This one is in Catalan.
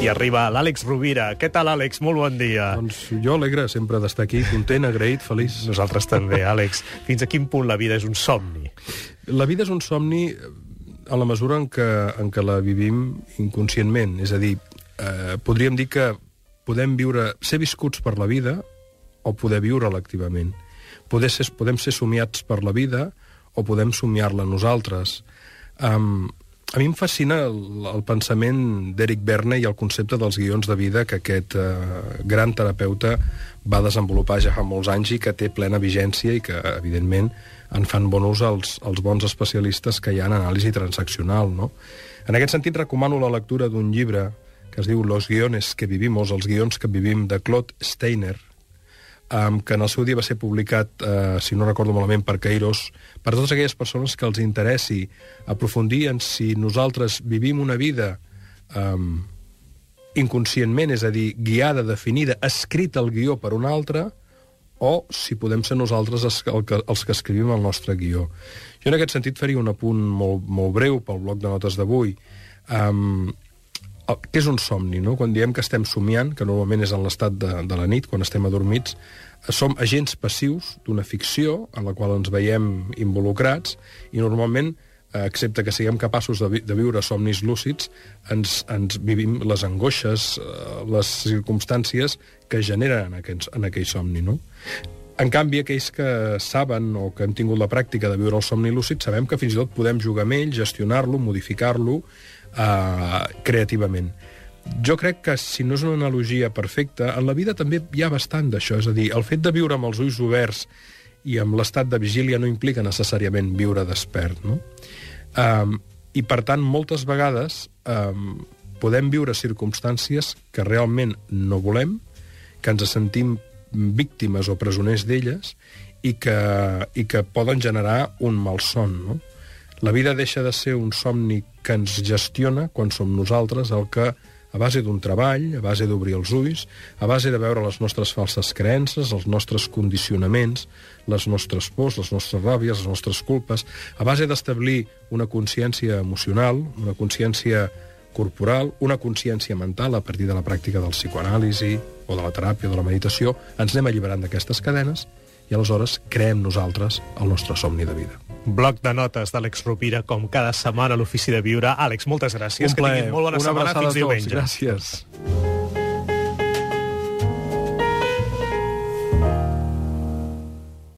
I arriba l'Àlex Rovira. Què tal, Àlex? Molt bon dia. Doncs jo alegre sempre d'estar aquí, content, agraït, feliç. Nosaltres també, Àlex. Fins a quin punt la vida és un somni? La vida és un somni a la mesura en què, en què la vivim inconscientment. És a dir, eh, podríem dir que podem viure, ser viscuts per la vida o poder viure-la activament. Poder ser, podem ser somiats per la vida o podem somiar-la nosaltres. Um, a mi em fascina el, el pensament d'Eric Berne i el concepte dels guions de vida que aquest eh, gran terapeuta va desenvolupar ja fa molts anys i que té plena vigència i que, evidentment, en fan bon ús els, els bons especialistes que hi ha en anàlisi transaccional. No? En aquest sentit, recomano la lectura d'un llibre que es diu Los guiones que vivimos, els guions que vivim, de Claude Steiner, um, que en el seu dia va ser publicat, uh, si no recordo malament, per Kairos, per totes aquelles persones que els interessi aprofundir en si nosaltres vivim una vida um, inconscientment, és a dir, guiada, definida, escrita el guió per un altre, o si podem ser nosaltres els que, els que escrivim el nostre guió. Jo en aquest sentit faria un apunt molt, molt breu pel bloc de notes d'avui. Um, què és un somni, no? Quan diem que estem somiant, que normalment és en l'estat de, de la nit, quan estem adormits, som agents passius d'una ficció en la qual ens veiem involucrats i normalment, eh, excepte que siguem capaços de, vi de viure somnis lúcids, ens, ens vivim les angoixes, eh, les circumstàncies que generen en, aquests, en aquell somni, no? En canvi, aquells que saben o que hem tingut la pràctica de viure el somni lúcid, sabem que fins i tot podem jugar amb ell, gestionar-lo, modificar-lo, uh, creativament. Jo crec que, si no és una analogia perfecta, en la vida també hi ha bastant d'això. És a dir, el fet de viure amb els ulls oberts i amb l'estat de vigília no implica necessàriament viure despert, no? Um, I, per tant, moltes vegades um, podem viure circumstàncies que realment no volem, que ens sentim víctimes o presoners d'elles i, que, i que poden generar un malson, no? La vida deixa de ser un somni que ens gestiona quan som nosaltres el que, a base d'un treball, a base d'obrir els ulls, a base de veure les nostres falses creences, els nostres condicionaments, les nostres pors, les nostres ràbies, les nostres culpes, a base d'establir una consciència emocional, una consciència corporal, una consciència mental a partir de la pràctica del psicoanàlisi o de la teràpia o de la meditació, ens anem alliberant d'aquestes cadenes i aleshores creem nosaltres el nostre somni de vida. Bloc de notes d'Àlex Rovira, com cada setmana a l'Ofici de Viure. Àlex, moltes gràcies. Un plaer. Que molt bona Una setmana. Fins diumenge. Gràcies.